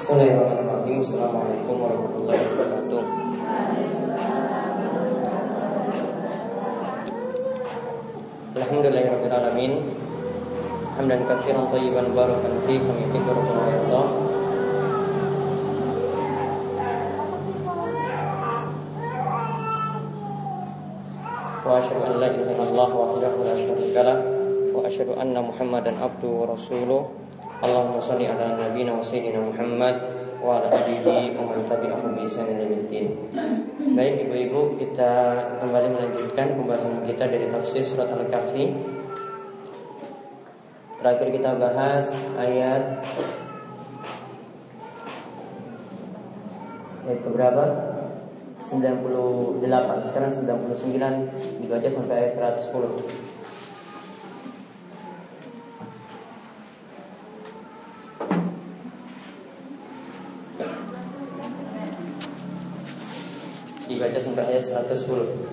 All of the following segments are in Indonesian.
Bismillahirrahmanirrahim. Assalamualaikum warahmatullahi wabarakatuh. Alhamdulillahirabbil alamin. Hamdan katsiran thayyiban barakan fi kama yuhibbu rabbuna wa. Wa asyhadu an la ilaha illallah wahdahu la syarika lah wa asyhadu anna Muhammadan abduhu wa. Allahumma shalli ala nabiyyina wa sayyidina Muhammad wa ala alihi wa man tabi'ahum Baik Ibu-ibu, kita kembali melanjutkan pembahasan kita dari tafsir surat Al-Kahfi. Terakhir kita bahas ayat ayat berapa? 98, sekarang 99 dibaca sampai ayat 110. Ayat 110.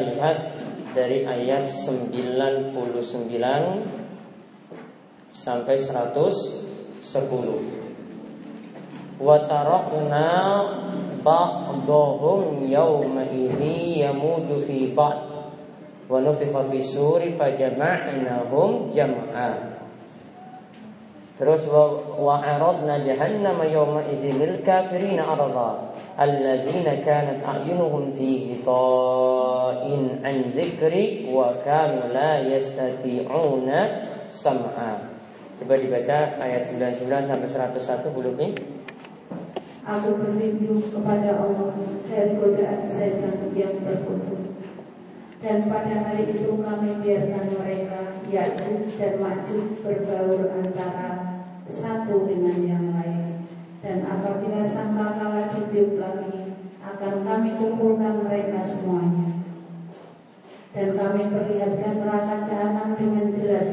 Lihat dari ayat 99 sampai 110. Wa tarakna ba'dahum yawma idhi yamudu fi ba'd wa nufikha fi suri fajama'nahum jam'a. Terus wa, aradna jahannama yawma idhin lil kafirina arda alladzina kanat a'yunuhum fi ghita'in an dzikri wa kanu la yastati'una sam'a. Coba dibaca ayat 99 sampai 101 Bu Lukmi. Aku berlindung kepada Allah dari godaan setan yang terkutuk. Dan pada hari itu kami biarkan mereka Ya'juj dan Ma'juj berbaur antara satu dengan yang lain. Dan apabila sangkakala ditiup lagi, akan kami kumpulkan mereka semuanya. Dan kami perlihatkan neraka jahanam dengan jelas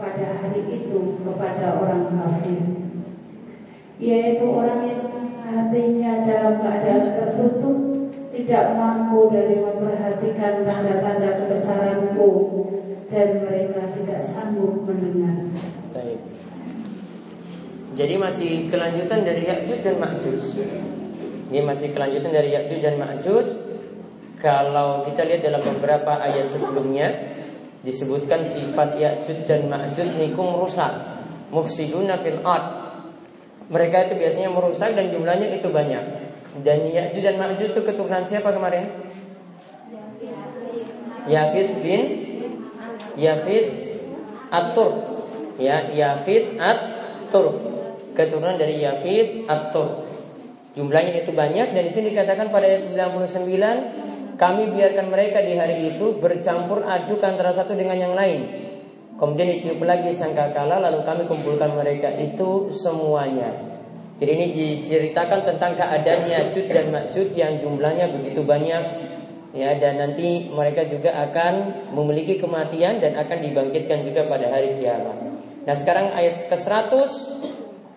pada hari itu kepada orang kafir, yaitu orang yang hatinya dalam keadaan tertutup, tidak mampu dari memperhatikan tanda-tanda kebesaranku, dan mereka tidak sanggup mendengar. Baik. Jadi masih kelanjutan dari Ya'juj dan Ma'juj. Ini masih kelanjutan dari Ya'juj dan Ma'juj. Kalau kita lihat dalam beberapa ayat sebelumnya disebutkan sifat Ya'juj dan Ma'juj nikum rusak, mufsiduna fil ard. Mereka itu biasanya merusak dan jumlahnya itu banyak. Dan Ya'juj dan Ma'juj itu keturunan siapa kemarin? Yafis bin Yafis At-Tur. Ya, Yafis At-Tur. Keturunan dari Yafis At-Tur. Jumlahnya itu banyak dan di sini dikatakan pada ayat 99 kami biarkan mereka di hari itu bercampur aduk antara satu dengan yang lain. Kemudian ditiup lagi sangkakala lalu kami kumpulkan mereka itu semuanya. Jadi ini diceritakan tentang keadaannya Ya'juj dan Ma'juj yang jumlahnya begitu banyak ya dan nanti mereka juga akan memiliki kematian dan akan dibangkitkan juga pada hari kiamat. Nah, sekarang ayat ke-100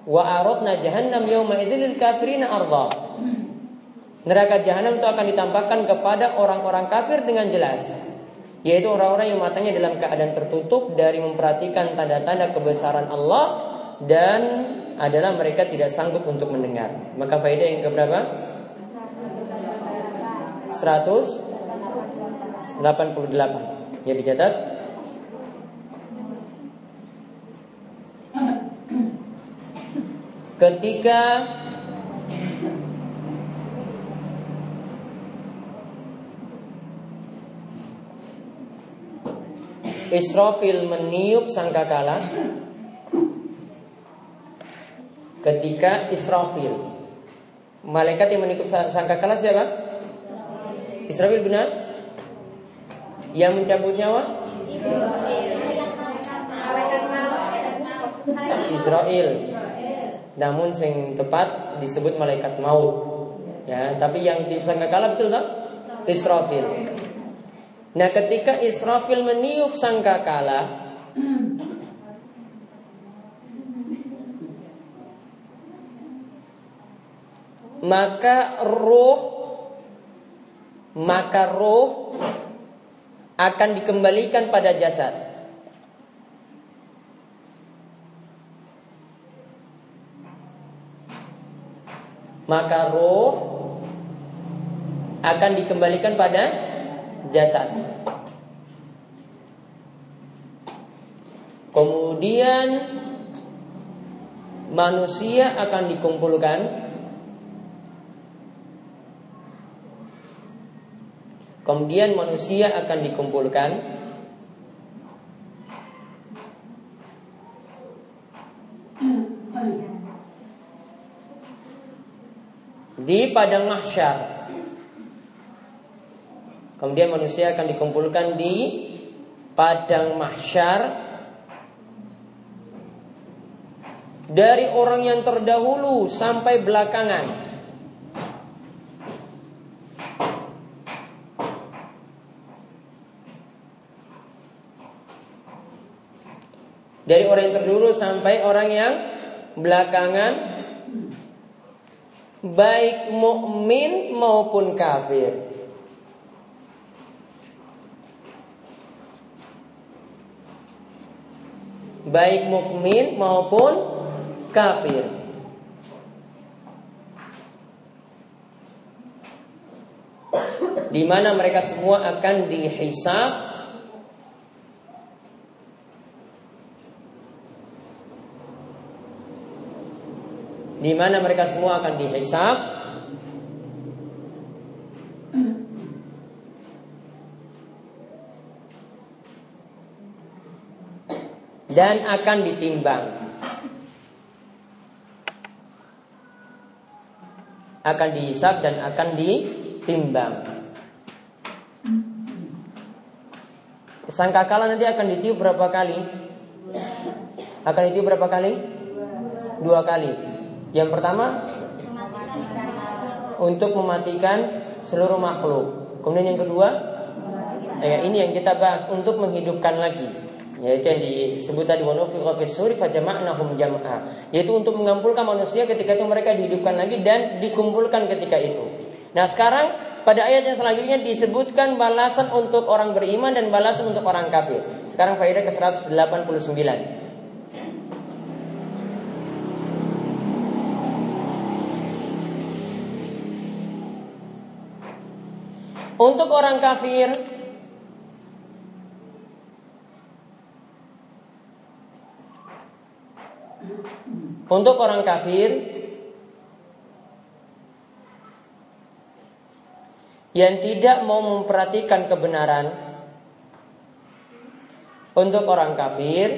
wa aradna jahannam yauma idzil kafirina arda. Neraka jahanam itu akan ditampakkan kepada orang-orang kafir dengan jelas yaitu orang-orang yang matanya dalam keadaan tertutup dari memperhatikan tanda-tanda kebesaran Allah dan adalah mereka tidak sanggup untuk mendengar. Maka faedah yang keberapa? 188. Ya dicatat. Ketika Israfil meniup sangkakala ketika Israfil malaikat yang meniup sangkakala siapa? Israfil benar? Yang mencabut nyawa? Israel. Namun yang tepat disebut malaikat maut. Ya, tapi yang tiup sangkakala betul tak? Israfil. Nah ketika Israfil meniup sangkakala Maka roh Maka roh Akan dikembalikan pada jasad Maka roh Akan dikembalikan pada jasad. Kemudian manusia akan dikumpulkan Kemudian manusia akan dikumpulkan di padang mahsyar. Kemudian manusia akan dikumpulkan di padang mahsyar dari orang yang terdahulu sampai belakangan. Dari orang yang terdahulu sampai orang yang belakangan baik mukmin maupun kafir. Baik mukmin maupun kafir. Di mana mereka semua akan dihisap di mana mereka semua akan dihisap dan akan ditimbang. Akan dihisap dan akan ditimbang. Sangkakala nanti akan ditiup berapa kali? Akan ditiup berapa kali? Dua kali. Yang pertama untuk mematikan seluruh makhluk. Kemudian yang kedua, ya ini yang kita bahas untuk menghidupkan lagi. Yaitu yang disebut tadi jam'a. Yaitu untuk mengumpulkan manusia ketika itu mereka dihidupkan lagi dan dikumpulkan ketika itu. Nah, sekarang pada ayat yang selanjutnya disebutkan balasan untuk orang beriman dan balasan untuk orang kafir. Sekarang faedah ke 189. Untuk orang kafir Untuk orang kafir yang tidak mau memperhatikan kebenaran untuk orang kafir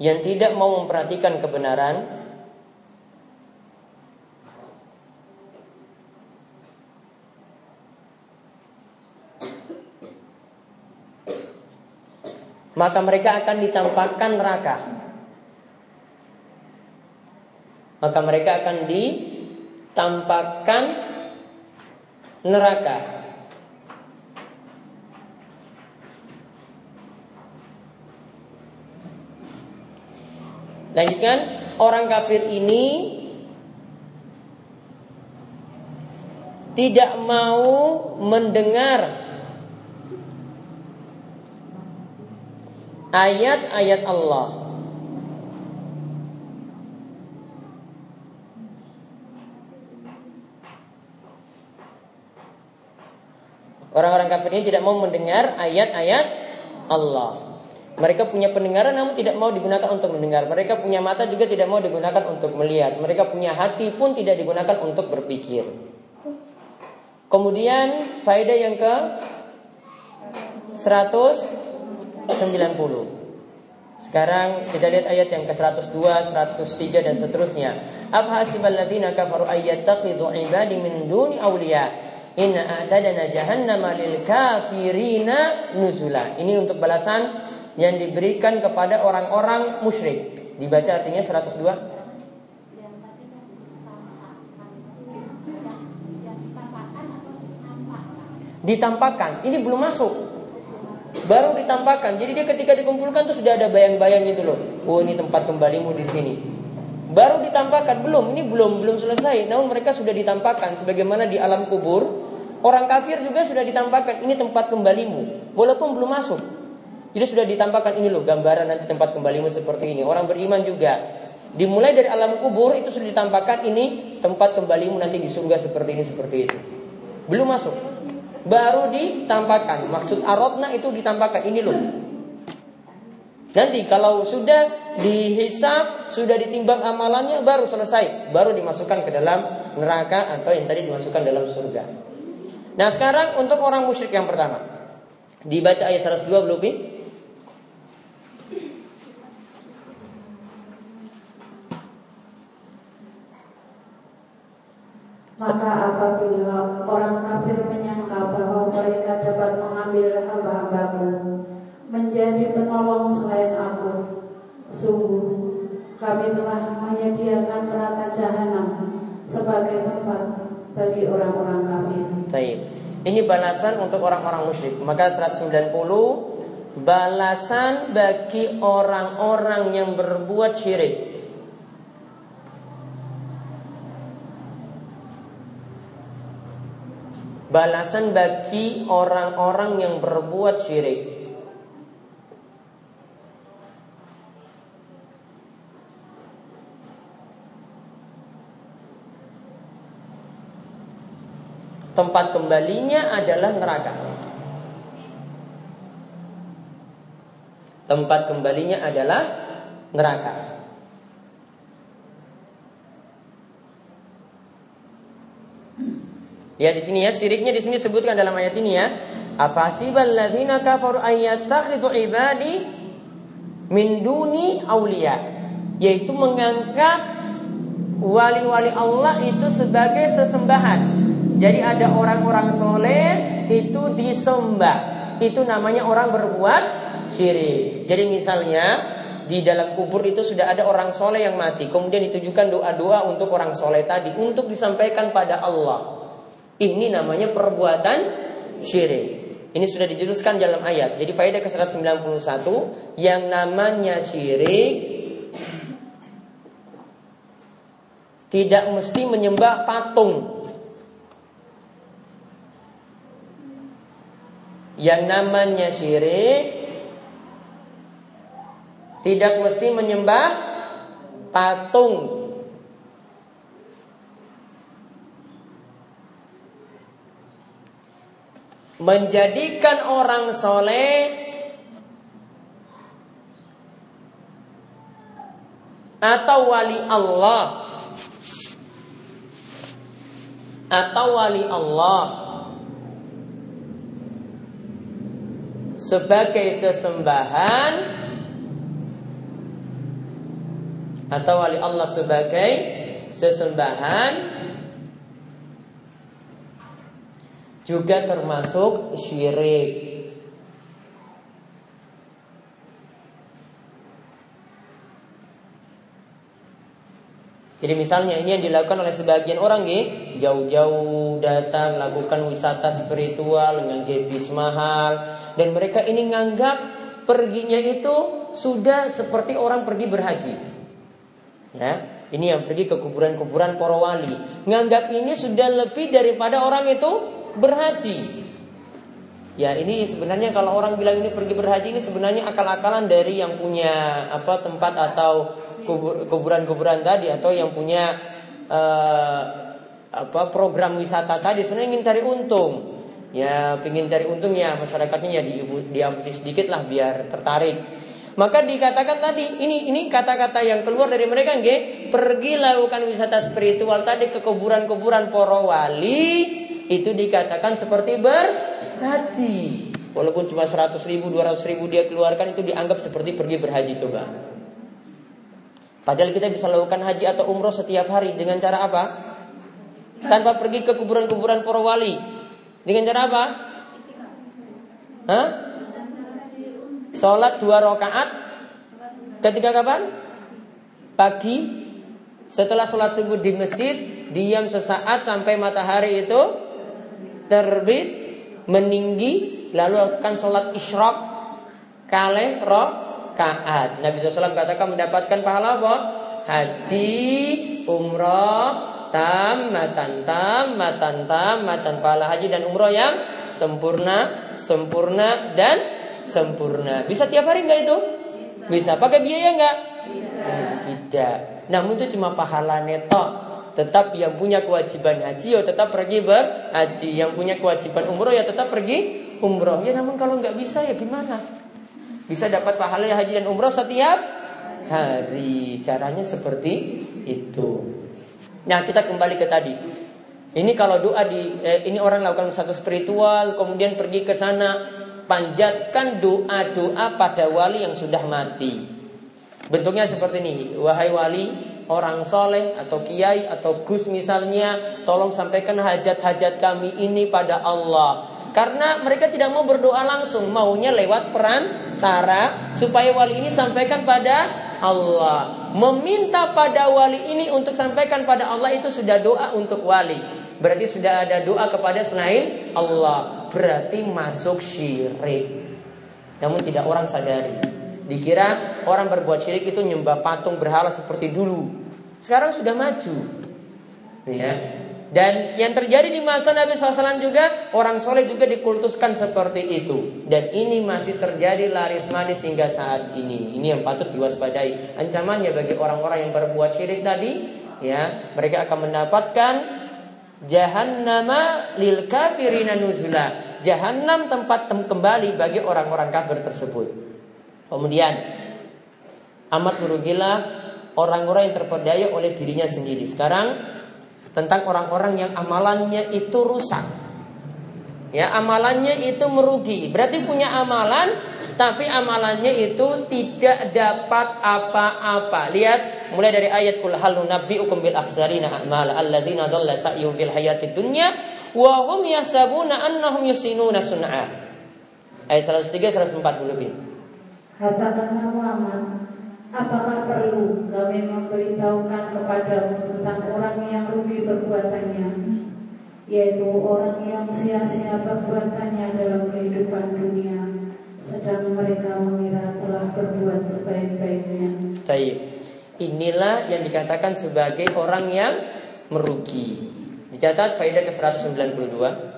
yang tidak mau memperhatikan kebenaran maka mereka akan ditampakkan neraka. Maka mereka akan ditampakkan neraka. Lanjutkan, orang kafir ini tidak mau mendengar ayat-ayat Allah. Orang-orang kafir ini tidak mau mendengar ayat-ayat Allah. Mereka punya pendengaran namun tidak mau digunakan untuk mendengar. Mereka punya mata juga tidak mau digunakan untuk melihat. Mereka punya hati pun tidak digunakan untuk berpikir. Kemudian faedah yang ke 100 90. Sekarang kita lihat ayat yang ke-102, 103 dan seterusnya. Afhasibal ladzina kafaru ayyattakhidhu ibadi min duni awliya. Inna a'tadana jahannama lil kafirina nuzula. Ini untuk balasan yang diberikan kepada orang-orang musyrik. Dibaca artinya 102. Ditampakkan. Ini belum masuk baru ditampakkan. Jadi dia ketika dikumpulkan tuh sudah ada bayang-bayang itu loh. Oh ini tempat kembalimu di sini. Baru ditampakkan belum, ini belum belum selesai. Namun mereka sudah ditampakkan sebagaimana di alam kubur. Orang kafir juga sudah ditampakkan ini tempat kembalimu, walaupun belum masuk. Jadi sudah ditampakkan ini loh gambaran nanti tempat kembalimu seperti ini. Orang beriman juga dimulai dari alam kubur itu sudah ditampakkan ini tempat kembalimu nanti di surga seperti ini seperti itu. Belum masuk baru ditampakkan. Maksud arotna itu ditampakkan. Ini loh. Nanti kalau sudah dihisap, sudah ditimbang amalannya, baru selesai. Baru dimasukkan ke dalam neraka atau yang tadi dimasukkan dalam surga. Nah sekarang untuk orang musyrik yang pertama. Dibaca ayat 102 belum? Maka apabila orang kafir menyangka bahwa mereka dapat mengambil hamba-hambaku menjadi penolong selain aku, sungguh kami telah menyediakan neraka jahanam sebagai tempat bagi orang-orang kafir. Baik. Ini balasan untuk orang-orang musyrik. Maka 190 balasan bagi orang-orang yang berbuat syirik. Balasan bagi orang-orang yang berbuat syirik. Tempat kembalinya adalah neraka. Tempat kembalinya adalah neraka. Ya di sini ya siriknya di sini sebutkan dalam ayat ini ya. Afasibal ladzina kafaru ayyattakhidhu ibadi min duni auliya yaitu mengangkat wali-wali Allah itu sebagai sesembahan. Jadi ada orang-orang soleh itu disembah. Itu namanya orang berbuat syirik. Jadi misalnya di dalam kubur itu sudah ada orang soleh yang mati. Kemudian ditujukan doa-doa untuk orang soleh tadi untuk disampaikan pada Allah. Ini namanya perbuatan syirik. Ini sudah dijelaskan dalam ayat. Jadi faedah ke 191 yang namanya syirik tidak mesti menyembah patung. Yang namanya syirik tidak mesti menyembah patung. Menjadikan orang soleh atau wali Allah. Atau wali Allah. Sebagai sesembahan atau wali Allah sebagai sesembahan juga termasuk syirik. Jadi misalnya ini yang dilakukan oleh sebagian orang nih, jauh-jauh datang lakukan wisata spiritual dengan gebis mahal dan mereka ini nganggap perginya itu sudah seperti orang pergi berhaji. Ya, ini yang pergi ke kuburan-kuburan para wali. Nganggap ini sudah lebih daripada orang itu berhaji. Ya, ini sebenarnya kalau orang bilang ini pergi berhaji ini sebenarnya akal-akalan dari yang punya apa tempat atau kuburan-kuburan tadi atau yang punya uh, apa program wisata tadi sebenarnya ingin cari untung. Ya, ingin cari untung ya masyarakatnya ya sedikit lah biar tertarik. Maka dikatakan tadi ini ini kata-kata yang keluar dari mereka nggih, pergi lakukan wisata spiritual tadi ke kuburan-kuburan para wali itu dikatakan seperti berhaji. Walaupun cuma 100 ribu, 200 ribu dia keluarkan itu dianggap seperti pergi berhaji coba. Padahal kita bisa lakukan haji atau umroh setiap hari dengan cara apa? Tanpa pergi ke kuburan-kuburan para wali. Dengan cara apa? Hah? Sholat dua rakaat ketika kapan? Pagi setelah sholat subuh di masjid diam sesaat sampai matahari itu terbit meninggi lalu akan sholat isyrok kale rokaat. Nabi SAW katakan mendapatkan pahala apa? Haji, umroh, tam, matan tam, matan tam, matan pahala haji dan umroh yang sempurna, sempurna dan sempurna. Bisa tiap hari nggak itu? Bisa. Pakai biaya nggak? Tidak. Namun itu cuma pahala neto. Tetap yang punya kewajiban haji ya tetap pergi berhaji. Yang punya kewajiban umroh ya tetap pergi umroh. Ya namun kalau nggak bisa ya gimana? Bisa dapat pahala haji dan umroh setiap hari. Caranya seperti itu. Nah kita kembali ke tadi. Ini kalau doa di eh, ini orang lakukan satu spiritual, kemudian pergi ke sana, panjatkan doa-doa pada wali yang sudah mati. Bentuknya seperti ini, wahai wali, orang soleh atau kiai atau gus misalnya, tolong sampaikan hajat-hajat kami ini pada Allah. Karena mereka tidak mau berdoa langsung, maunya lewat perantara supaya wali ini sampaikan pada Allah. Meminta pada wali ini untuk sampaikan pada Allah itu sudah doa untuk wali. Berarti sudah ada doa kepada selain Allah berarti masuk syirik. namun tidak orang sadari. Dikira orang berbuat syirik itu nyembah patung berhala seperti dulu. Sekarang sudah maju. Ya. Dan yang terjadi di masa Nabi SAW juga orang soleh juga dikultuskan seperti itu. Dan ini masih terjadi laris manis hingga saat ini. Ini yang patut diwaspadai. Ancamannya bagi orang-orang yang berbuat syirik tadi, ya mereka akan mendapatkan jahannama lil kafirina nuzula. Jahannam tempat tem kembali bagi orang-orang kafir tersebut. Kemudian amat merugilah orang-orang yang terpedaya oleh dirinya sendiri. Sekarang tentang orang-orang yang amalannya itu rusak. Ya, amalannya itu merugi. Berarti punya amalan tapi amalannya itu tidak dapat apa-apa. Lihat mulai dari ayat kul hal nunabbiukum bil aksarina a'mal alladzina dhalla fil hayatid dunya wa hum yasabuna annahum yusinuna sun'a. Ayat 103 140 lebih. Katakanlah Muhammad, apakah perlu kami memberitahukan kepadamu tentang orang yang rugi perbuatannya, yaitu orang yang sia-sia perbuatannya dalam kehidupan dunia, sedang mereka mengira telah berbuat sebaik-baiknya. Taib. Inilah yang dikatakan sebagai orang yang merugi. Dicatat faedah ke-192.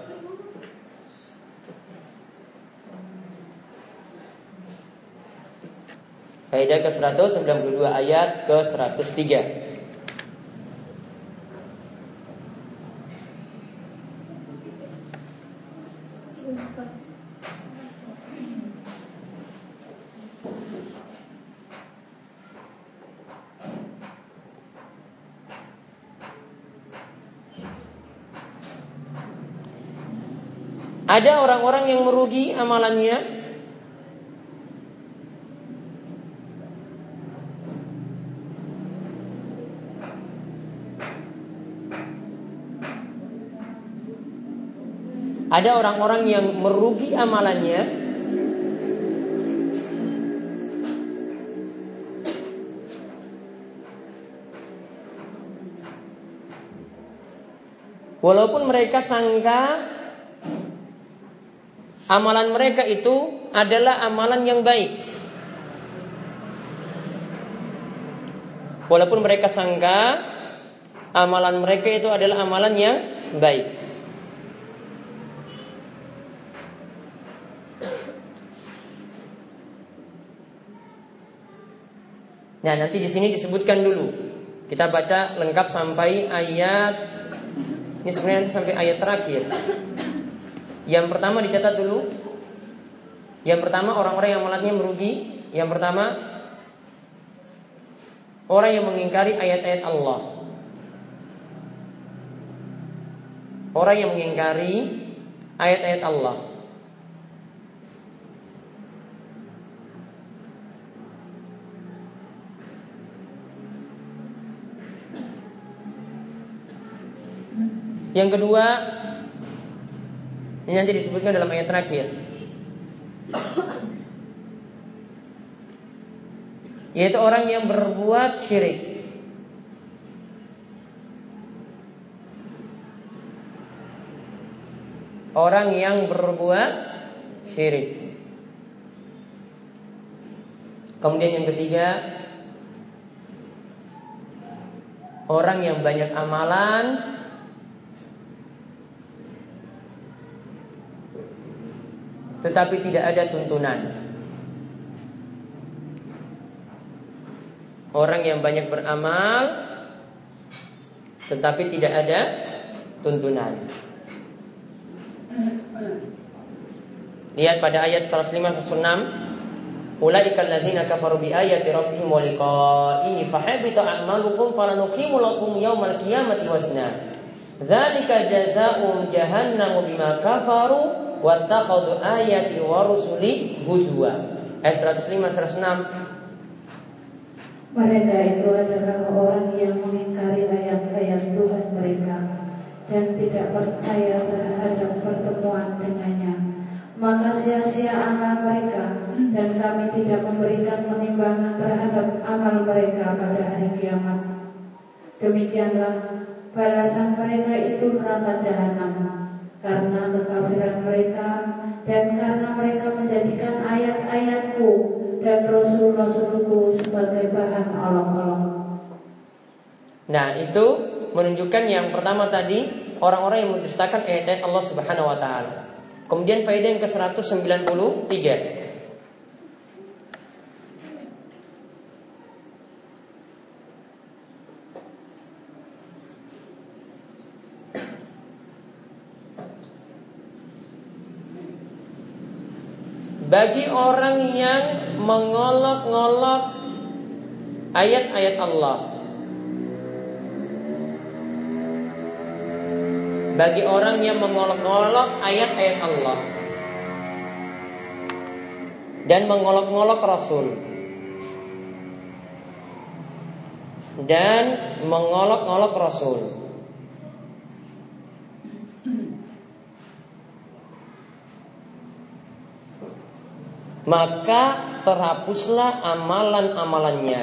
Faedah ke-192 ayat ke-103. Ada orang-orang yang merugi amalannya Ada orang-orang yang merugi amalannya Walaupun mereka sangka amalan mereka itu adalah amalan yang baik. Walaupun mereka sangka amalan mereka itu adalah amalan yang baik. Nah, nanti di sini disebutkan dulu. Kita baca lengkap sampai ayat ini sebenarnya sampai ayat terakhir. Yang pertama dicatat dulu. Yang pertama orang-orang yang melatnya merugi. Yang pertama orang yang mengingkari ayat-ayat Allah. Orang yang mengingkari ayat-ayat Allah. Yang kedua ini nanti disebutkan dalam ayat terakhir. Yaitu orang yang berbuat syirik. Orang yang berbuat syirik. Kemudian yang ketiga, orang yang banyak amalan tetapi tidak ada tuntunan. Orang yang banyak beramal tetapi tidak ada tuntunan. Lihat pada ayat 105 106 Ulaika allazina kafaru bi ayati rabbihim wa liqa'ihi fahabita a'malukum falanuqimu lakum yawmal qiyamati wasna. Dzalika jazaa'um jahannamu bima kafaru wattakhadhu ayati wa rusuli huzwa. Ayat 105 106 Mereka itu adalah orang yang mengingkari ayat-ayat Tuhan mereka dan tidak percaya terhadap pertemuan dengannya. Maka sia-sia amal mereka dan kami tidak memberikan penimbangan terhadap amal mereka pada hari kiamat. Demikianlah balasan mereka itu neraka jahanam karena kekafiran mereka dan karena mereka menjadikan ayat-ayat rasul-rasulku sebagai bahan olok-olok. Nah, itu menunjukkan yang pertama tadi orang-orang yang mendustakan ayat-ayat Allah Subhanahu wa taala. Kemudian faedah yang ke-193 Bagi orang yang mengolok-ngolok ayat-ayat Allah. Bagi orang yang mengolok-ngolok ayat-ayat Allah. Dan mengolok-ngolok Rasul. Dan mengolok-ngolok Rasul maka terhapuslah amalan-amalannya.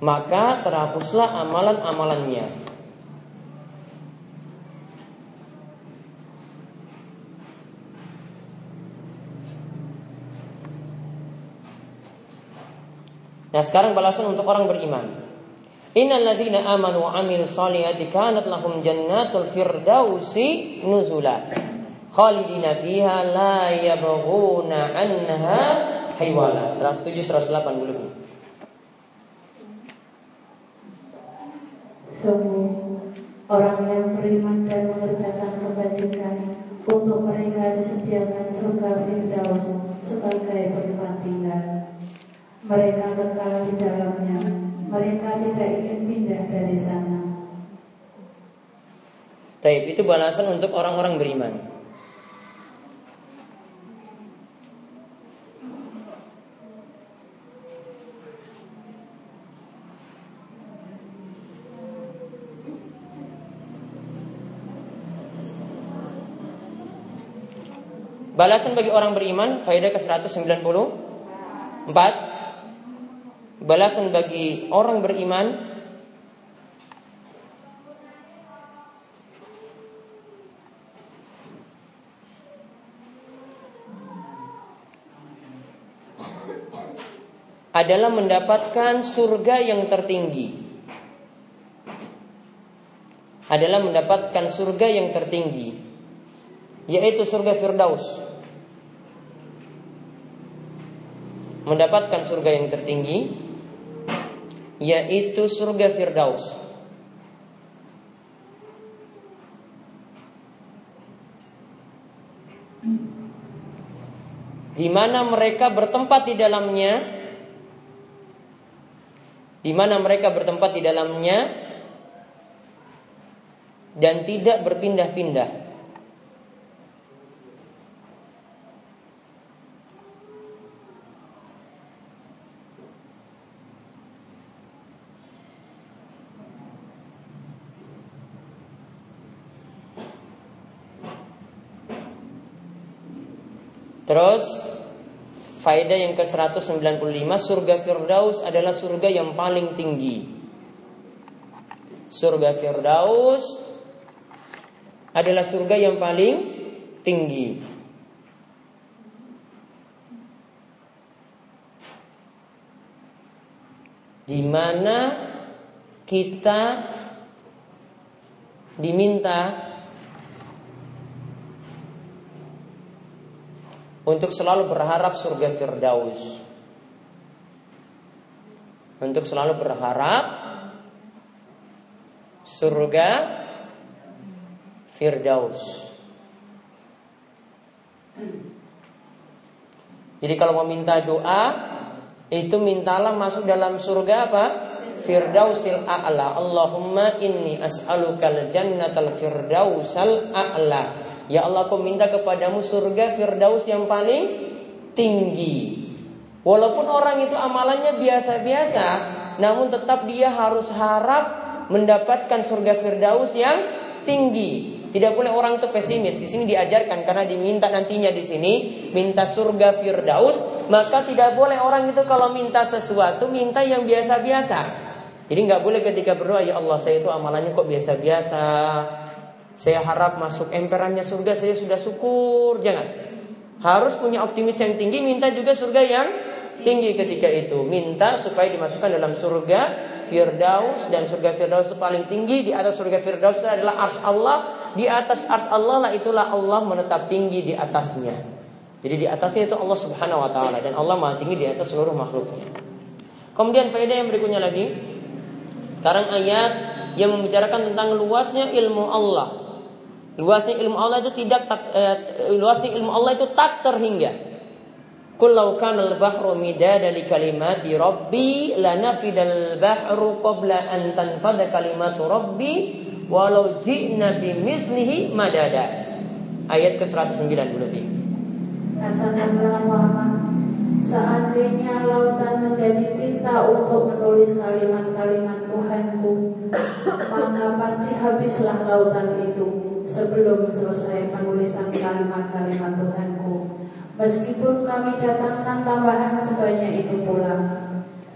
Maka terhapuslah amalan-amalannya. Nah sekarang balasan untuk orang beriman. Innal ladzina amanu wa amilus solihati kanat lahum jannatul firdausi nuzula khalidina fiha la yabghuna anha haywala 107 108 lebih Sungguh orang yang beriman dan mengerjakan kebajikan untuk mereka disediakan surga Firdaus sebagai tempat tinggal. Mereka kekal di dalamnya. Mereka tidak ingin pindah dari sana. Taib itu balasan untuk orang-orang beriman. Balasan bagi orang beriman faedah ke-194. Balasan bagi orang beriman adalah mendapatkan surga yang tertinggi. Adalah mendapatkan surga yang tertinggi, yaitu surga Firdaus. Mendapatkan surga yang tertinggi yaitu surga Firdaus. Di mana mereka bertempat di dalamnya di mana mereka bertempat di dalamnya dan tidak berpindah-pindah. Terus faedah yang ke-195 surga Firdaus adalah surga yang paling tinggi. Surga Firdaus adalah surga yang paling tinggi. Di mana kita diminta untuk selalu berharap surga Firdaus. Untuk selalu berharap surga Firdaus. Jadi kalau meminta doa itu mintalah masuk dalam surga apa? Firdausil a'la. Allahumma inni as'alukal jannatal firdausal a'la. Ya Allah aku minta kepadamu surga Firdaus yang paling tinggi Walaupun orang itu amalannya biasa-biasa Namun tetap dia harus harap mendapatkan surga Firdaus yang tinggi tidak boleh orang itu pesimis. Di sini diajarkan karena diminta nantinya di sini minta surga Firdaus, maka tidak boleh orang itu kalau minta sesuatu minta yang biasa-biasa. Jadi nggak boleh ketika berdoa ya Allah saya itu amalannya kok biasa-biasa, saya harap masuk emperannya surga saya sudah syukur. Jangan. Harus punya optimis yang tinggi, minta juga surga yang tinggi ketika itu. Minta supaya dimasukkan dalam surga Firdaus dan surga Firdaus paling tinggi di atas surga Firdaus adalah ars Allah di atas ars Allah lah itulah Allah menetap tinggi di atasnya jadi di atasnya itu Allah subhanahu wa ta'ala dan Allah maha tinggi di atas seluruh makhluknya kemudian faedah yang berikutnya lagi sekarang ayat yang membicarakan tentang luasnya ilmu Allah luasnya ilmu Allah itu tidak tak, eh, luasnya ilmu Allah itu tak terhingga Qul law kana al-bahru midada li kalimati rabbi lanafidal bahru qabla an tanfada kalimatu rabbi walau ji'na bimislihi madada. Ayat ke-109 berarti. Seandainya lautan menjadi tinta untuk menulis kalimat-kalimat Tuhanku, maka pasti habislah lautan itu sebelum selesai penulisan kalimat-kalimat Tuhanku. Meskipun kami datangkan tambahan sebanyak itu pula.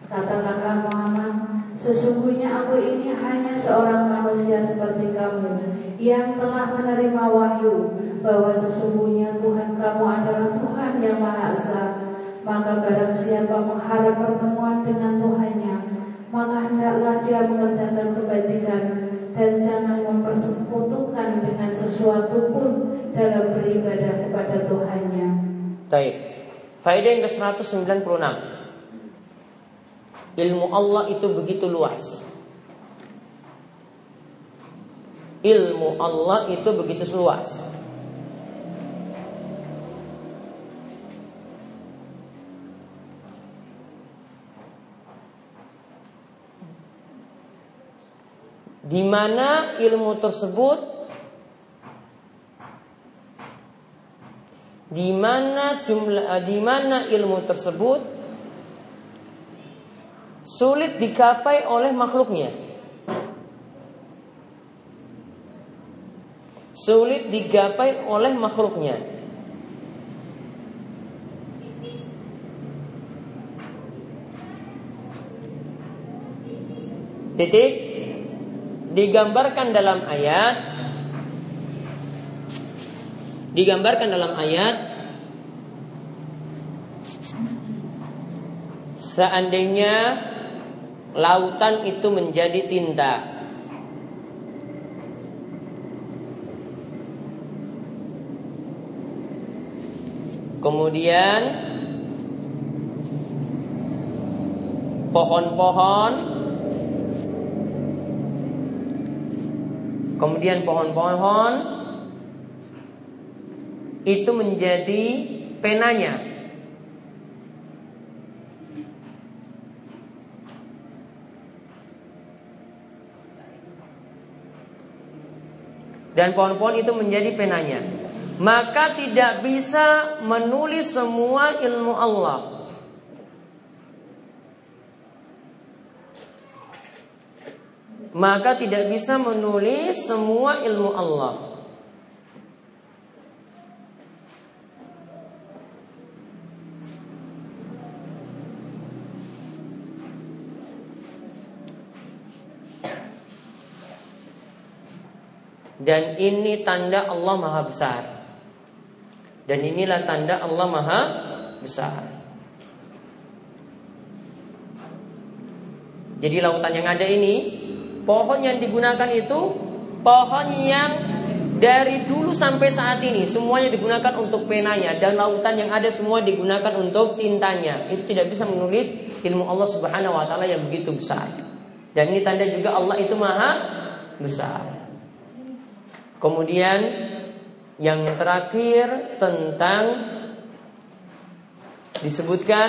Katakanlah Muhammad Sesungguhnya aku ini hanya seorang manusia seperti kamu Yang telah menerima wahyu Bahwa sesungguhnya Tuhan kamu adalah Tuhan yang Maha Esa Maka barang siapa mengharap pertemuan dengan Tuhannya Maka hendaklah dia mengerjakan kebajikan Dan jangan mempersekutukan dengan sesuatu pun Dalam beribadah kepada Tuhannya Baik. Faedah yang ke-196. Ilmu Allah itu begitu luas. Ilmu Allah itu begitu luas. Di mana ilmu tersebut di mana jumlah eh, di mana ilmu tersebut sulit digapai oleh makhluknya. Sulit digapai oleh makhluknya. Titik digambarkan dalam ayat. Digambarkan dalam ayat. Seandainya lautan itu menjadi tinta. Kemudian pohon-pohon kemudian pohon-pohon itu menjadi penanya. Dan pohon-pohon itu menjadi penanya. Maka tidak bisa menulis semua ilmu Allah. Maka tidak bisa menulis semua ilmu Allah. Dan ini tanda Allah Maha Besar. Dan inilah tanda Allah Maha Besar. Jadi lautan yang ada ini, pohon yang digunakan itu pohon yang dari dulu sampai saat ini semuanya digunakan untuk penanya dan lautan yang ada semua digunakan untuk tintanya. Itu tidak bisa menulis ilmu Allah Subhanahu wa taala yang begitu besar. Dan ini tanda juga Allah itu maha besar. Kemudian yang terakhir tentang disebutkan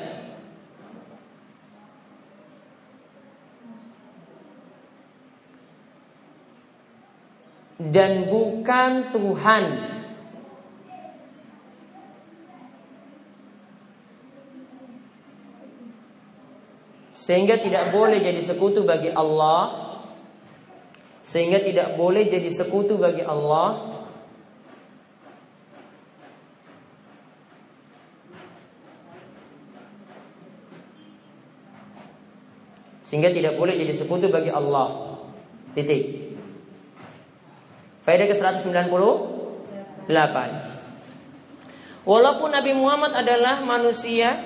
dan bukan Tuhan. Sehingga tidak boleh jadi sekutu bagi Allah sehingga tidak boleh jadi sekutu bagi Allah sehingga tidak boleh jadi sekutu bagi Allah. Titik. Faedah ke 198. Walaupun Nabi Muhammad adalah manusia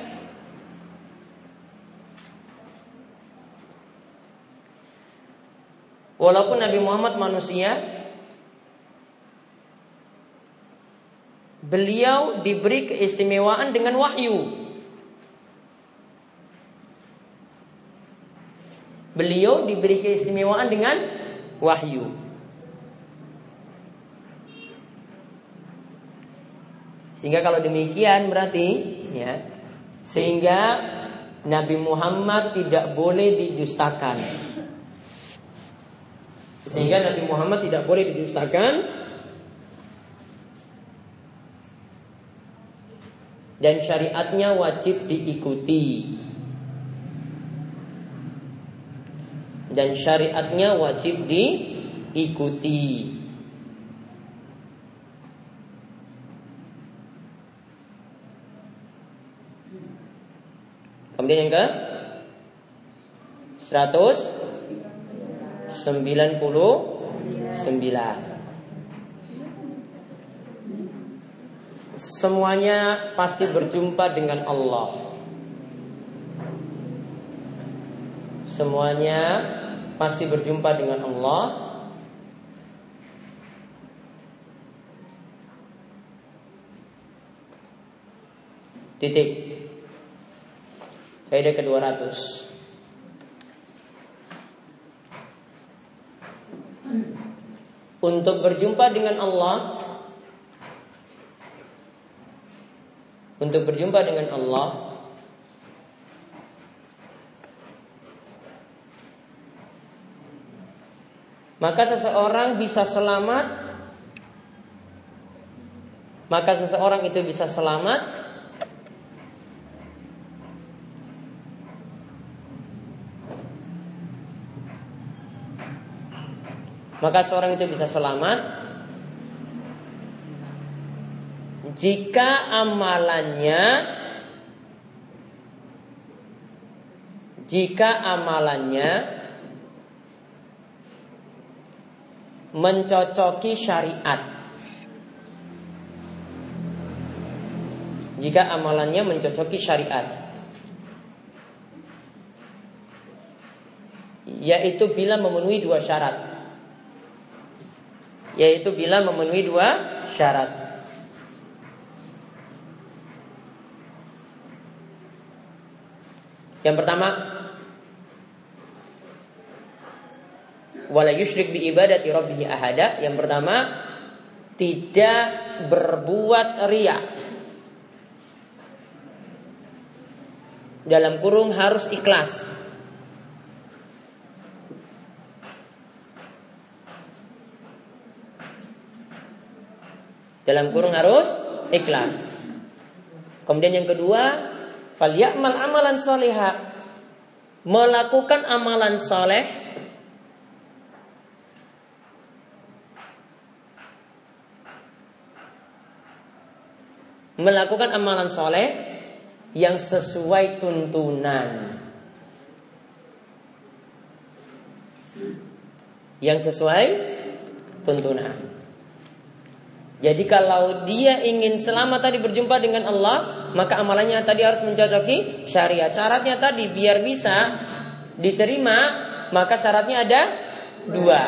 Walaupun Nabi Muhammad manusia Beliau diberi keistimewaan dengan wahyu Beliau diberi keistimewaan dengan wahyu. Sehingga kalau demikian berarti ya, sehingga Nabi Muhammad tidak boleh didustakan. Sehingga Nabi Muhammad tidak boleh didustakan dan syariatnya wajib diikuti. dan syariatnya wajib diikuti. Kemudian yang ke 199 Semuanya pasti berjumpa dengan Allah. Semuanya pasti berjumpa dengan Allah. Titik Faedah ke-200 Untuk berjumpa dengan Allah Untuk berjumpa dengan Allah Maka seseorang bisa selamat. Maka seseorang itu bisa selamat Maka seorang itu bisa selamat jika amalannya jika amalannya mencocoki syariat. Jika amalannya mencocoki syariat. Yaitu bila memenuhi dua syarat. Yaitu bila memenuhi dua syarat. Yang pertama wala yusyrik bi ibadati rabbih ahada. Yang pertama, tidak berbuat ria. Dalam kurung harus ikhlas. Dalam kurung harus ikhlas. Kemudian yang kedua, falyamal amalan solehah. Melakukan amalan soleh melakukan amalan soleh yang sesuai tuntunan. Yang sesuai tuntunan. Jadi kalau dia ingin selamat tadi berjumpa dengan Allah, maka amalannya tadi harus mencocoki syariat. Syaratnya tadi biar bisa diterima, maka syaratnya ada dua.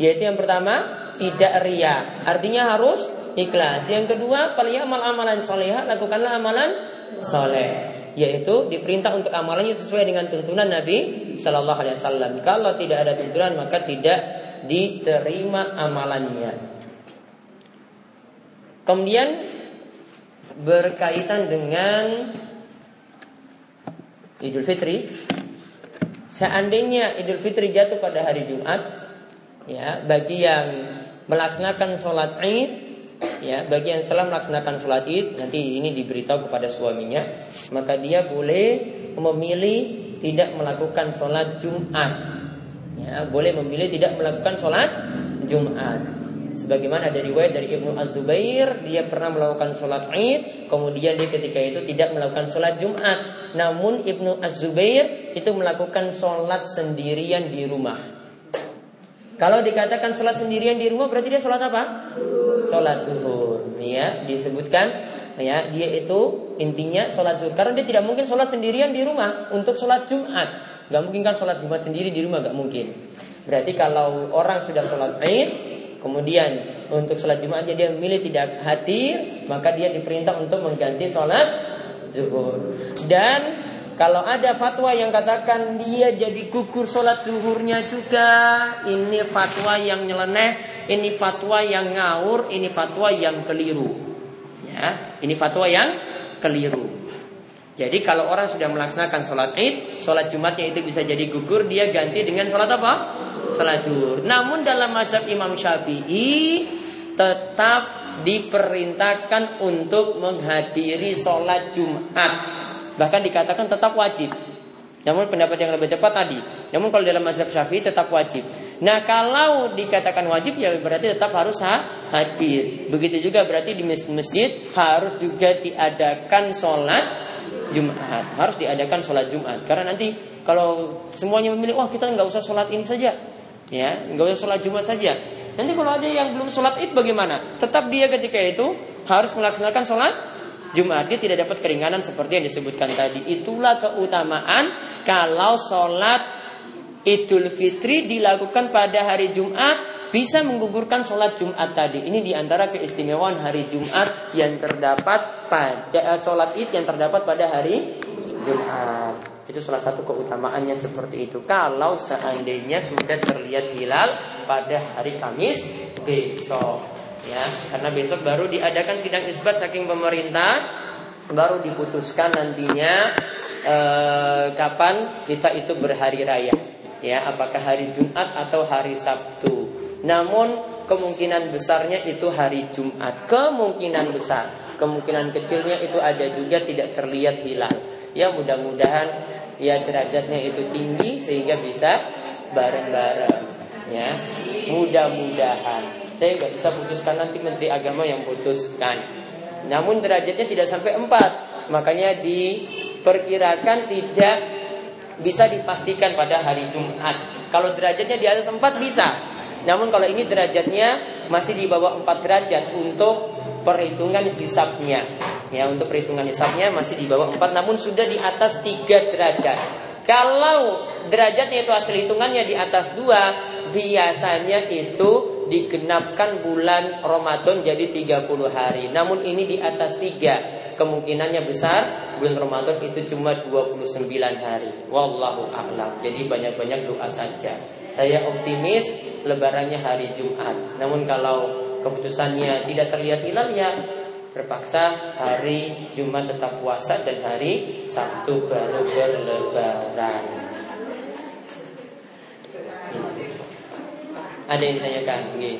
Yaitu yang pertama, tidak ria. Artinya harus ikhlas. Yang kedua, faliyamal amalan soleh, lakukanlah amalan soleh. Yaitu diperintah untuk amalannya sesuai dengan tuntunan Nabi Shallallahu Alaihi Wasallam. Kalau tidak ada tuntunan maka tidak diterima amalannya. Kemudian berkaitan dengan Idul Fitri, seandainya Idul Fitri jatuh pada hari Jumat, ya bagi yang melaksanakan sholat Id ya bagi yang telah melaksanakan sholat id nanti ini diberitahu kepada suaminya maka dia boleh memilih tidak melakukan sholat jumat Ya, boleh memilih tidak melakukan sholat Jumat. Sebagaimana dari riwayat dari Ibnu Az-Zubair, dia pernah melakukan sholat Id, kemudian dia ketika itu tidak melakukan sholat Jumat. Namun Ibnu Az-Zubair itu melakukan sholat sendirian di rumah. Kalau dikatakan sholat sendirian di rumah berarti dia sholat apa? Sholat zuhur. Ya, disebutkan ya dia itu intinya sholat zuhur karena dia tidak mungkin sholat sendirian di rumah untuk sholat Jumat. Gak mungkin kan sholat Jumat sendiri di rumah gak mungkin. Berarti kalau orang sudah sholat Id, kemudian untuk sholat Jumatnya dia memilih tidak hadir, maka dia diperintah untuk mengganti sholat zuhur. Dan kalau ada fatwa yang katakan dia jadi gugur sholat zuhurnya juga, ini fatwa yang nyeleneh, ini fatwa yang ngawur, ini fatwa yang keliru. Ya, ini fatwa yang keliru. Jadi kalau orang sudah melaksanakan sholat id, sholat jumatnya itu bisa jadi gugur, dia ganti dengan sholat apa? Sholat zuhur. Namun dalam mazhab Imam Syafi'i tetap diperintahkan untuk menghadiri sholat Jumat. Bahkan dikatakan tetap wajib. Namun pendapat yang lebih tepat tadi. Namun kalau dalam mazhab Syafi'i tetap wajib. Nah kalau dikatakan wajib ya berarti tetap harus hadir. Begitu juga berarti di masjid harus juga diadakan sholat Jumat harus diadakan sholat Jumat karena nanti kalau semuanya memilih wah kita nggak usah sholat ini saja ya nggak usah sholat Jumat saja nanti kalau ada yang belum sholat id bagaimana tetap dia ketika itu harus melaksanakan sholat Jumat dia tidak dapat keringanan seperti yang disebutkan tadi itulah keutamaan kalau sholat Idul Fitri dilakukan pada hari Jumat bisa menggugurkan sholat Jumat tadi. Ini di antara keistimewaan hari Jumat yang terdapat pada eh, sholat id yang terdapat pada hari Jumat. Itu salah satu keutamaannya seperti itu. Kalau seandainya sudah terlihat hilal pada hari Kamis besok, ya, karena besok baru diadakan sidang isbat saking pemerintah, baru diputuskan nantinya eh, kapan kita itu berhari raya. Ya, apakah hari Jumat atau hari Sabtu? Namun kemungkinan besarnya itu hari Jumat. Kemungkinan besar. Kemungkinan kecilnya itu ada juga tidak terlihat hilal. Ya mudah-mudahan ya derajatnya itu tinggi sehingga bisa bareng-bareng. Ya mudah-mudahan. Saya nggak bisa putuskan nanti Menteri Agama yang putuskan. Namun derajatnya tidak sampai empat. Makanya diperkirakan tidak bisa dipastikan pada hari Jumat. Kalau derajatnya di atas 4 bisa. Namun kalau ini derajatnya masih di bawah 4 derajat untuk perhitungan hisapnya. Ya, untuk perhitungan hisapnya masih di bawah 4 namun sudah di atas 3 derajat. Kalau derajatnya itu hasil hitungannya di atas 2, biasanya itu digenapkan bulan Ramadan jadi 30 hari. Namun ini di atas 3. Kemungkinannya besar bulan Ramadan itu cuma 29 hari. Wallahu a'lam. Jadi banyak-banyak doa saja. Saya optimis lebarannya hari Jumat. Namun kalau keputusannya tidak terlihat hilal ya terpaksa hari Jumat tetap puasa dan hari Sabtu baru berlebaran. Ada yang ditanyakan? Gini.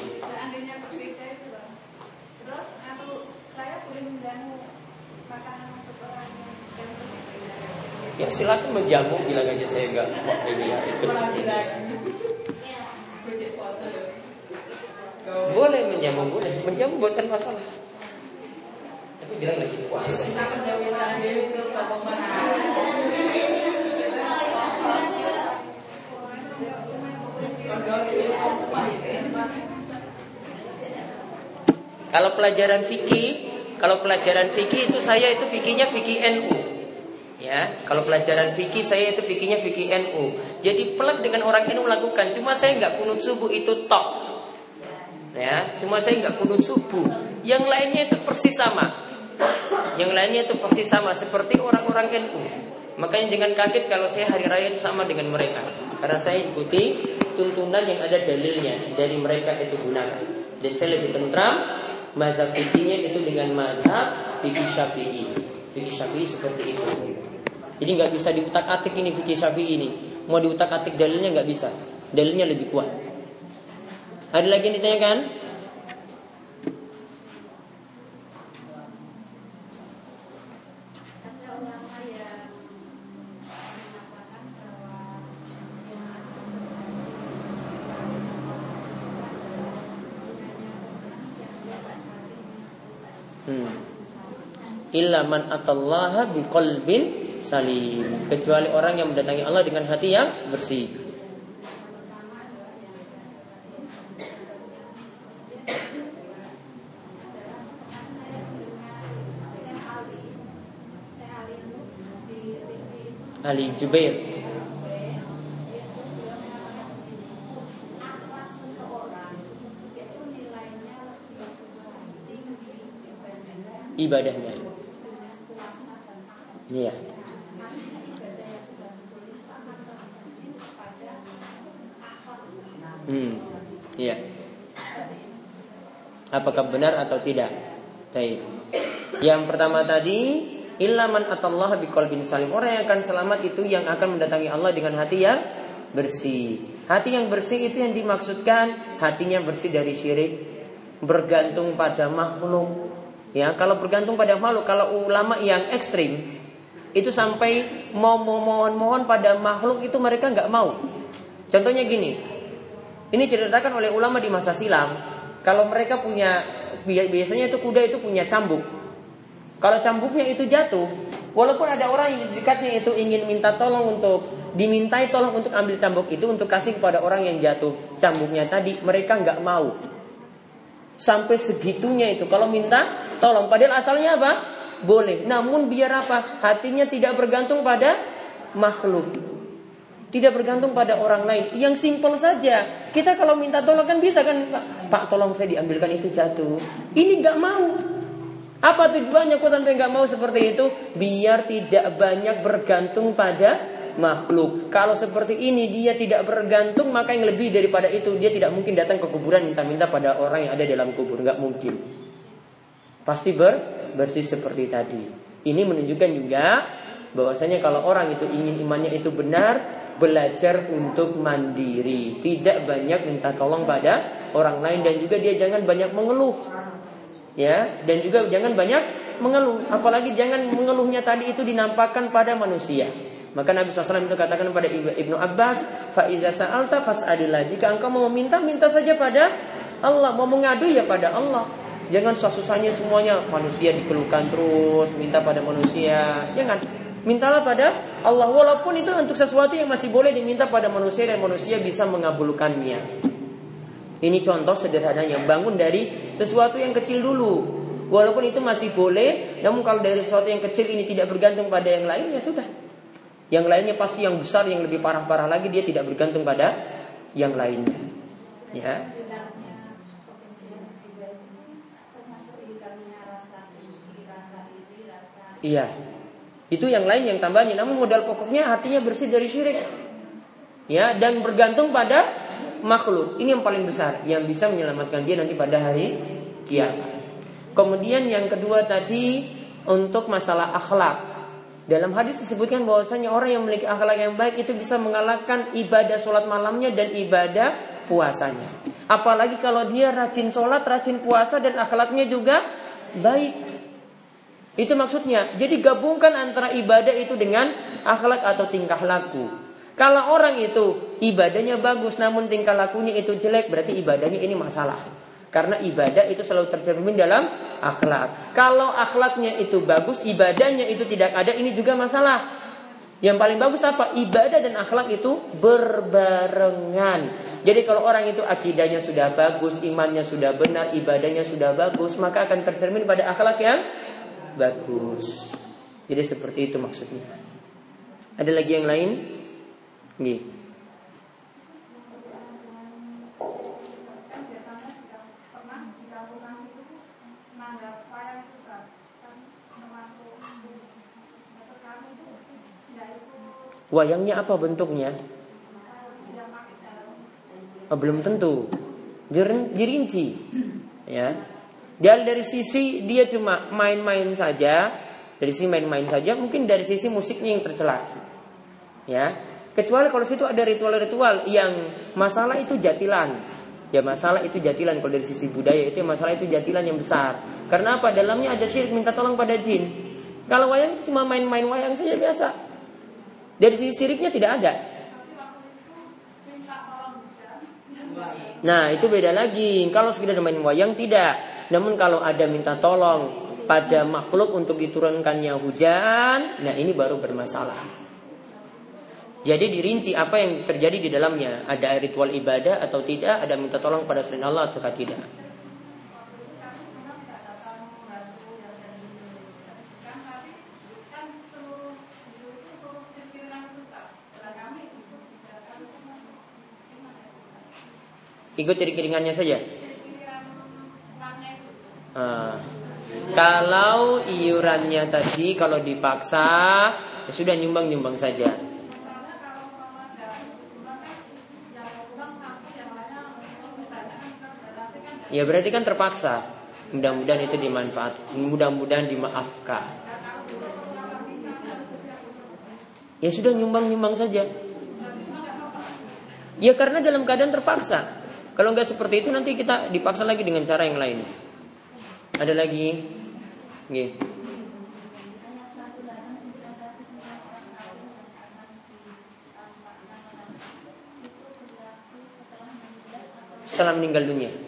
Ya silakan menjamu bilang aja saya enggak ini ya ikut. Boleh menjamu boleh, menjamu bukan masalah. Bilang lagi puasa. Kalau pelajaran fikih, kalau pelajaran fikih itu saya itu fikihnya fikih NU. Ya, kalau pelajaran fikih saya itu fikihnya fikih NU. Jadi pelak dengan orang NU lakukan. Cuma saya nggak kunut subuh itu tok. Ya, cuma saya nggak kunut subuh. Yang lainnya itu persis sama. Yang lainnya itu persis sama seperti orang-orang NU. Makanya jangan kaget kalau saya hari raya itu sama dengan mereka. Karena saya ikuti tuntunan yang ada dalilnya dari mereka itu gunakan. Dan saya lebih tentram mazhab fikihnya itu dengan mazhab fikih syafi'i. Fikih syafi'i seperti itu. Jadi nggak bisa diutak-atik ini fikih syafi'i ini. Mau diutak-atik dalilnya nggak bisa. Dalilnya lebih kuat. Ada lagi yang ditanyakan? Illa man atallaha biqalbin salim. Kecuali orang yang mendatangi Allah dengan hati yang bersih. Ali Jubair ibadahnya. Iya. Hmm. Iya. Apakah benar atau tidak? Baik. Yang pertama tadi Ilaman atallah biqalbin salim. Orang yang akan selamat itu yang akan mendatangi Allah dengan hati yang bersih. Hati yang bersih itu yang dimaksudkan hatinya bersih dari syirik, bergantung pada makhluk. Ya, kalau bergantung pada makhluk, kalau ulama yang ekstrim itu sampai mau mohon-mohon pada makhluk itu mereka nggak mau. Contohnya gini, ini diceritakan oleh ulama di masa silam. Kalau mereka punya biasanya itu kuda itu punya cambuk. Kalau cambuknya itu jatuh, walaupun ada orang yang dekatnya itu ingin minta tolong untuk dimintai tolong untuk ambil cambuk itu untuk kasih kepada orang yang jatuh cambuknya tadi, mereka nggak mau. Sampai segitunya itu. Kalau minta tolong, padahal asalnya apa? Boleh. Namun biar apa? Hatinya tidak bergantung pada makhluk. Tidak bergantung pada orang lain. Yang simpel saja. Kita kalau minta tolong kan bisa kan, Pak tolong saya diambilkan itu jatuh. Ini nggak mau. Apa tujuannya kok sampai nggak mau seperti itu? Biar tidak banyak bergantung pada makhluk. Kalau seperti ini dia tidak bergantung, maka yang lebih daripada itu dia tidak mungkin datang ke kuburan minta-minta pada orang yang ada dalam kubur, nggak mungkin. Pasti ber bersih seperti tadi. Ini menunjukkan juga bahwasanya kalau orang itu ingin imannya itu benar, belajar untuk mandiri, tidak banyak minta tolong pada orang lain dan juga dia jangan banyak mengeluh. Ya dan juga jangan banyak mengeluh. Apalagi jangan mengeluhnya tadi itu dinampakkan pada manusia. Maka Nabi SAW itu katakan pada Ibnu Abbas faiza sa'alta fas'adillah jika engkau mau meminta minta saja pada Allah. Mau mengadu ya pada Allah jangan susah-susahnya semuanya manusia dikeluhkan terus minta pada manusia jangan mintalah pada Allah walaupun itu untuk sesuatu yang masih boleh diminta pada manusia dan manusia bisa mengabulkannya ini contoh sederhananya bangun dari sesuatu yang kecil dulu. Walaupun itu masih boleh, namun kalau dari sesuatu yang kecil ini tidak bergantung pada yang lain ya sudah. Yang lainnya pasti yang besar yang lebih parah-parah lagi dia tidak bergantung pada yang lainnya. Ya. Iya. Itu yang lain yang tambahnya. Namun modal pokoknya hatinya bersih dari syirik. Ya, dan bergantung pada makhluk. Ini yang paling besar yang bisa menyelamatkan dia nanti pada hari kiamat. Kemudian yang kedua tadi untuk masalah akhlak. Dalam hadis disebutkan bahwasanya orang yang memiliki akhlak yang baik itu bisa mengalahkan ibadah sholat malamnya dan ibadah puasanya. Apalagi kalau dia rajin sholat, rajin puasa dan akhlaknya juga baik. Itu maksudnya. Jadi gabungkan antara ibadah itu dengan akhlak atau tingkah laku. Kalau orang itu ibadahnya bagus namun tingkah lakunya itu jelek berarti ibadahnya ini masalah. Karena ibadah itu selalu tercermin dalam akhlak. Kalau akhlaknya itu bagus, ibadahnya itu tidak ada, ini juga masalah. Yang paling bagus apa? Ibadah dan akhlak itu berbarengan. Jadi kalau orang itu akidahnya sudah bagus, imannya sudah benar, ibadahnya sudah bagus, maka akan tercermin pada akhlak yang bagus. Jadi seperti itu maksudnya. Ada lagi yang lain? Nggih. Wayangnya apa bentuknya? Oh, belum tentu. Dirinci. Ya. Dan dari sisi dia cuma main-main saja, dari sisi main-main saja, mungkin dari sisi musiknya yang tercela. Ya, Kecuali kalau situ ada ritual-ritual yang masalah itu jatilan. Ya masalah itu jatilan kalau dari sisi budaya itu masalah itu jatilan yang besar. Karena apa? Dalamnya ada syirik minta tolong pada jin. Kalau wayang cuma main-main wayang saja biasa. Dari sisi syiriknya tidak ada. Nah itu beda lagi. Kalau sekedar main wayang tidak. Namun kalau ada minta tolong pada makhluk untuk diturunkannya hujan, nah ini baru bermasalah. Jadi dirinci apa yang terjadi di dalamnya. Ada ritual ibadah atau tidak, ada minta tolong pada selain Allah atau tidak. Ikut iring-iringannya saja. Nah, kalau iurannya tadi kalau dipaksa ya sudah nyumbang-nyumbang saja. Ya berarti kan terpaksa. Mudah-mudahan itu dimanfaat, mudah-mudahan dimaafkan. Ya sudah nyumbang-nyumbang saja. Ya karena dalam keadaan terpaksa. Kalau nggak seperti itu nanti kita dipaksa lagi dengan cara yang lain. Ada lagi? Nggih. Setelah meninggal dunia.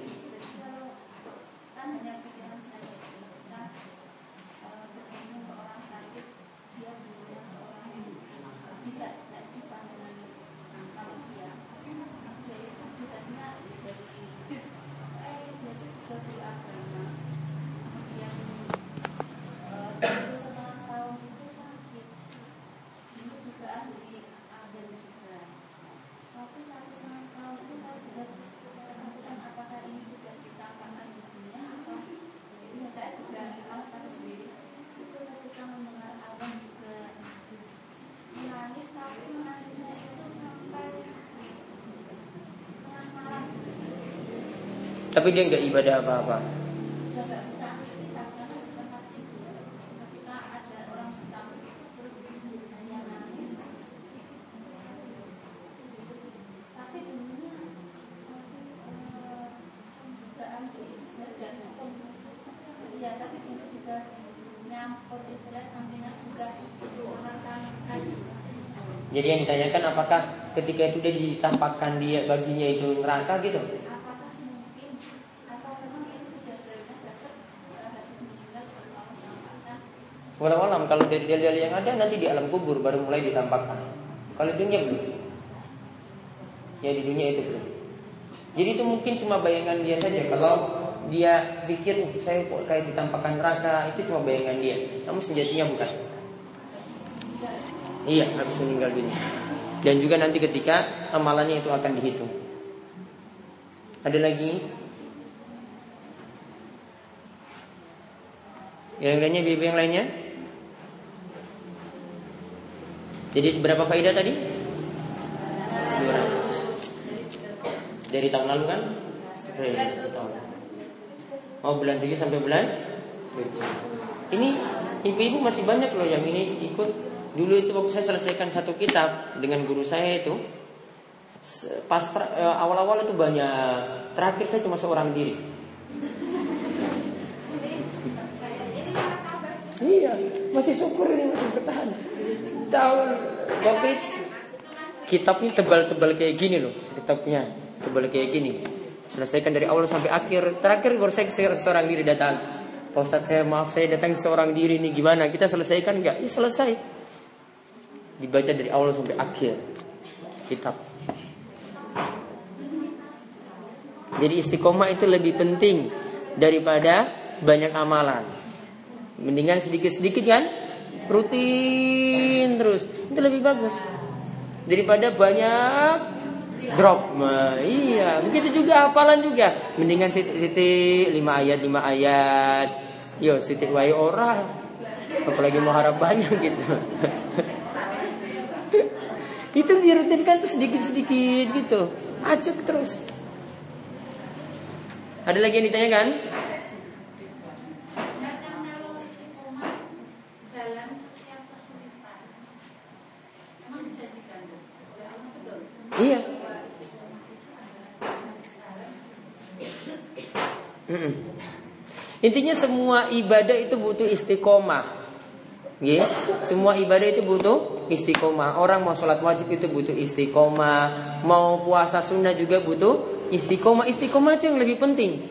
Tapi dia nggak ibadah apa-apa. Jadi yang ditanyakan apakah ketika itu dia ditampakkan dia baginya itu neraka gitu? Walau alam kalau dari dalil yang ada nanti di alam kubur baru mulai ditampakkan. Kalau di dunia belum. Ya di dunia itu belum. Jadi itu mungkin cuma bayangan dia saja. Kalau dia pikir saya kok kayak ditampakkan neraka itu cuma bayangan dia. Namun sejatinya bukan. Iya habis meninggal dunia. Dan juga nanti ketika amalannya itu akan dihitung. Ada lagi? Yang lainnya, bibi yang lainnya? Jadi berapa faedah tadi? 200 Dari tahun lalu kan? Oh bulan 7 sampai bulan? 7 Ini ibu-ibu masih banyak loh yang ini ikut. Dulu itu waktu saya selesaikan satu kitab Dengan guru saya itu Pas eh, awal-awal itu banyak. Terakhir saya cuma seorang diri. Iya, masih syukur ini masih bertahan tahu waktu kitabnya tebal-tebal kayak gini loh kitabnya. Tebal kayak gini. Selesaikan dari awal sampai akhir. Terakhir baru saya seorang diri datang. Pak Ustadz saya maaf saya datang seorang diri nih gimana? Kita selesaikan nggak? Ya selesai. Dibaca dari awal sampai akhir kitab. Jadi istiqomah itu lebih penting daripada banyak amalan. Mendingan sedikit-sedikit kan rutin terus. Itu lebih bagus. Daripada banyak drop. Nah, iya. Begitu juga hafalan juga. Mendingan siti, siti lima ayat lima ayat. Yo siti wai orang apalagi mau harap banyak gitu. Itu dirutinkan tuh sedikit sedikit gitu. Acak terus. Ada lagi yang ditanyakan Iya. Intinya semua ibadah itu butuh istiqomah. Ya, semua ibadah itu butuh istiqomah. Orang mau sholat wajib itu butuh istiqomah. Mau puasa sunnah juga butuh istiqomah. Istiqomah itu yang lebih penting.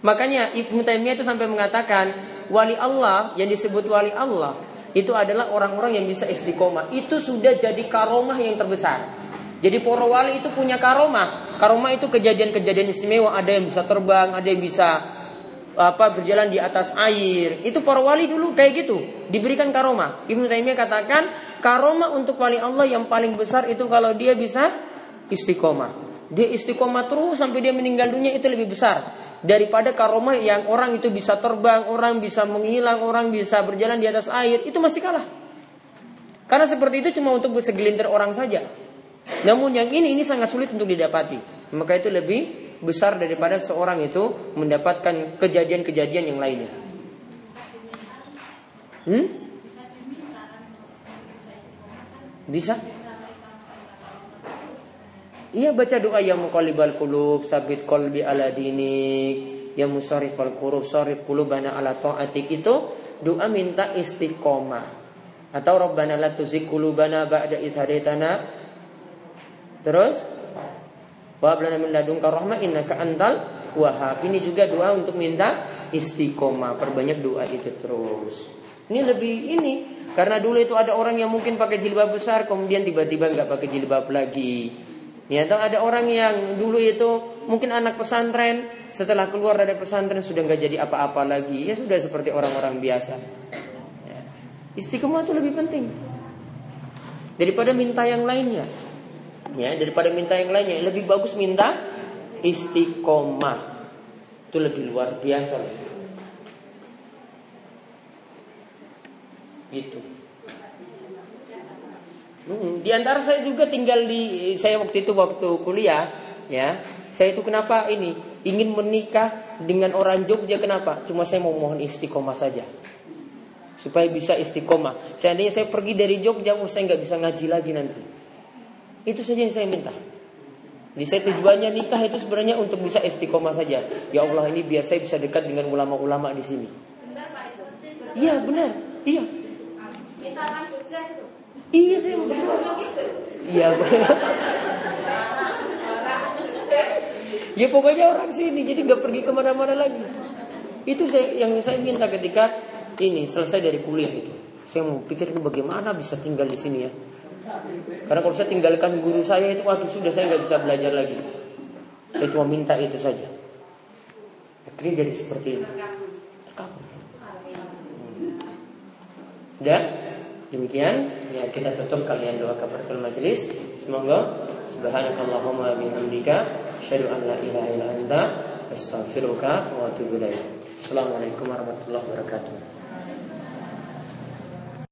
Makanya Ibnu Taimiyah itu sampai mengatakan wali Allah yang disebut wali Allah itu adalah orang-orang yang bisa istiqomah. Itu sudah jadi karomah yang terbesar. Jadi para wali itu punya karomah. Karomah itu kejadian-kejadian istimewa. Ada yang bisa terbang, ada yang bisa apa berjalan di atas air. Itu para wali dulu kayak gitu, diberikan karomah. Ibnu Taimiyah katakan karomah untuk wali Allah yang paling besar itu kalau dia bisa istiqomah. Dia istiqomah terus sampai dia meninggal dunia itu lebih besar daripada karomah yang orang itu bisa terbang, orang bisa menghilang, orang bisa berjalan di atas air, itu masih kalah. Karena seperti itu cuma untuk segelintir orang saja. Namun yang ini ini sangat sulit untuk didapati. Maka itu lebih besar daripada seorang itu mendapatkan kejadian-kejadian yang lainnya. Hmm? Bisa? Iya baca doa yang muqallibal qulub, sabit qalbi ala dinik, yang musarrifal qulub, sarif qulubana ala taatik itu doa minta istiqomah. Atau Rabbana la tuzigh qulubana ba'da idh Terus Wa min ladunka rahmah innaka antal wahhab. Ini juga doa untuk minta istiqomah. Perbanyak doa itu terus. Ini lebih ini karena dulu itu ada orang yang mungkin pakai jilbab besar kemudian tiba-tiba nggak pakai jilbab lagi. Ya, atau ada orang yang dulu itu mungkin anak pesantren setelah keluar dari pesantren sudah nggak jadi apa-apa lagi. Ya sudah seperti orang-orang biasa. Ya. Istiqomah itu lebih penting daripada minta yang lainnya ya daripada minta yang lainnya. Lebih bagus minta istiqomah. Itu lebih luar biasa. Gitu. Hmm, di antara saya juga tinggal di saya waktu itu waktu kuliah ya. Saya itu kenapa ini? Ingin menikah dengan orang Jogja kenapa? Cuma saya mau mohon istiqomah saja. Supaya bisa istiqomah. Seandainya saya pergi dari Jogja oh, saya nggak bisa ngaji lagi nanti itu saja yang saya minta. Di saya tujuannya nikah itu sebenarnya untuk bisa istiqomah saja. Ya Allah ini biar saya bisa dekat dengan ulama-ulama di sini. Iya benar, iya. Iya saya mau Iya Ya pokoknya orang sini jadi nggak pergi ke mana-mana lagi. Itu saya yang saya minta ketika ini selesai dari kuliah itu. Saya mau pikir bagaimana bisa tinggal di sini ya. Karena kalau saya tinggalkan guru saya itu waduh sudah saya nggak bisa belajar lagi. Saya cuma minta itu saja. Akhirnya jadi seperti ini. Sudah? Demikian ya kita tutup kalian doa kafaratul majelis. Semoga subhanakallahumma bihamdika asyhadu an la ilaha illa anta astaghfiruka wa atubu. Assalamualaikum warahmatullahi wabarakatuh.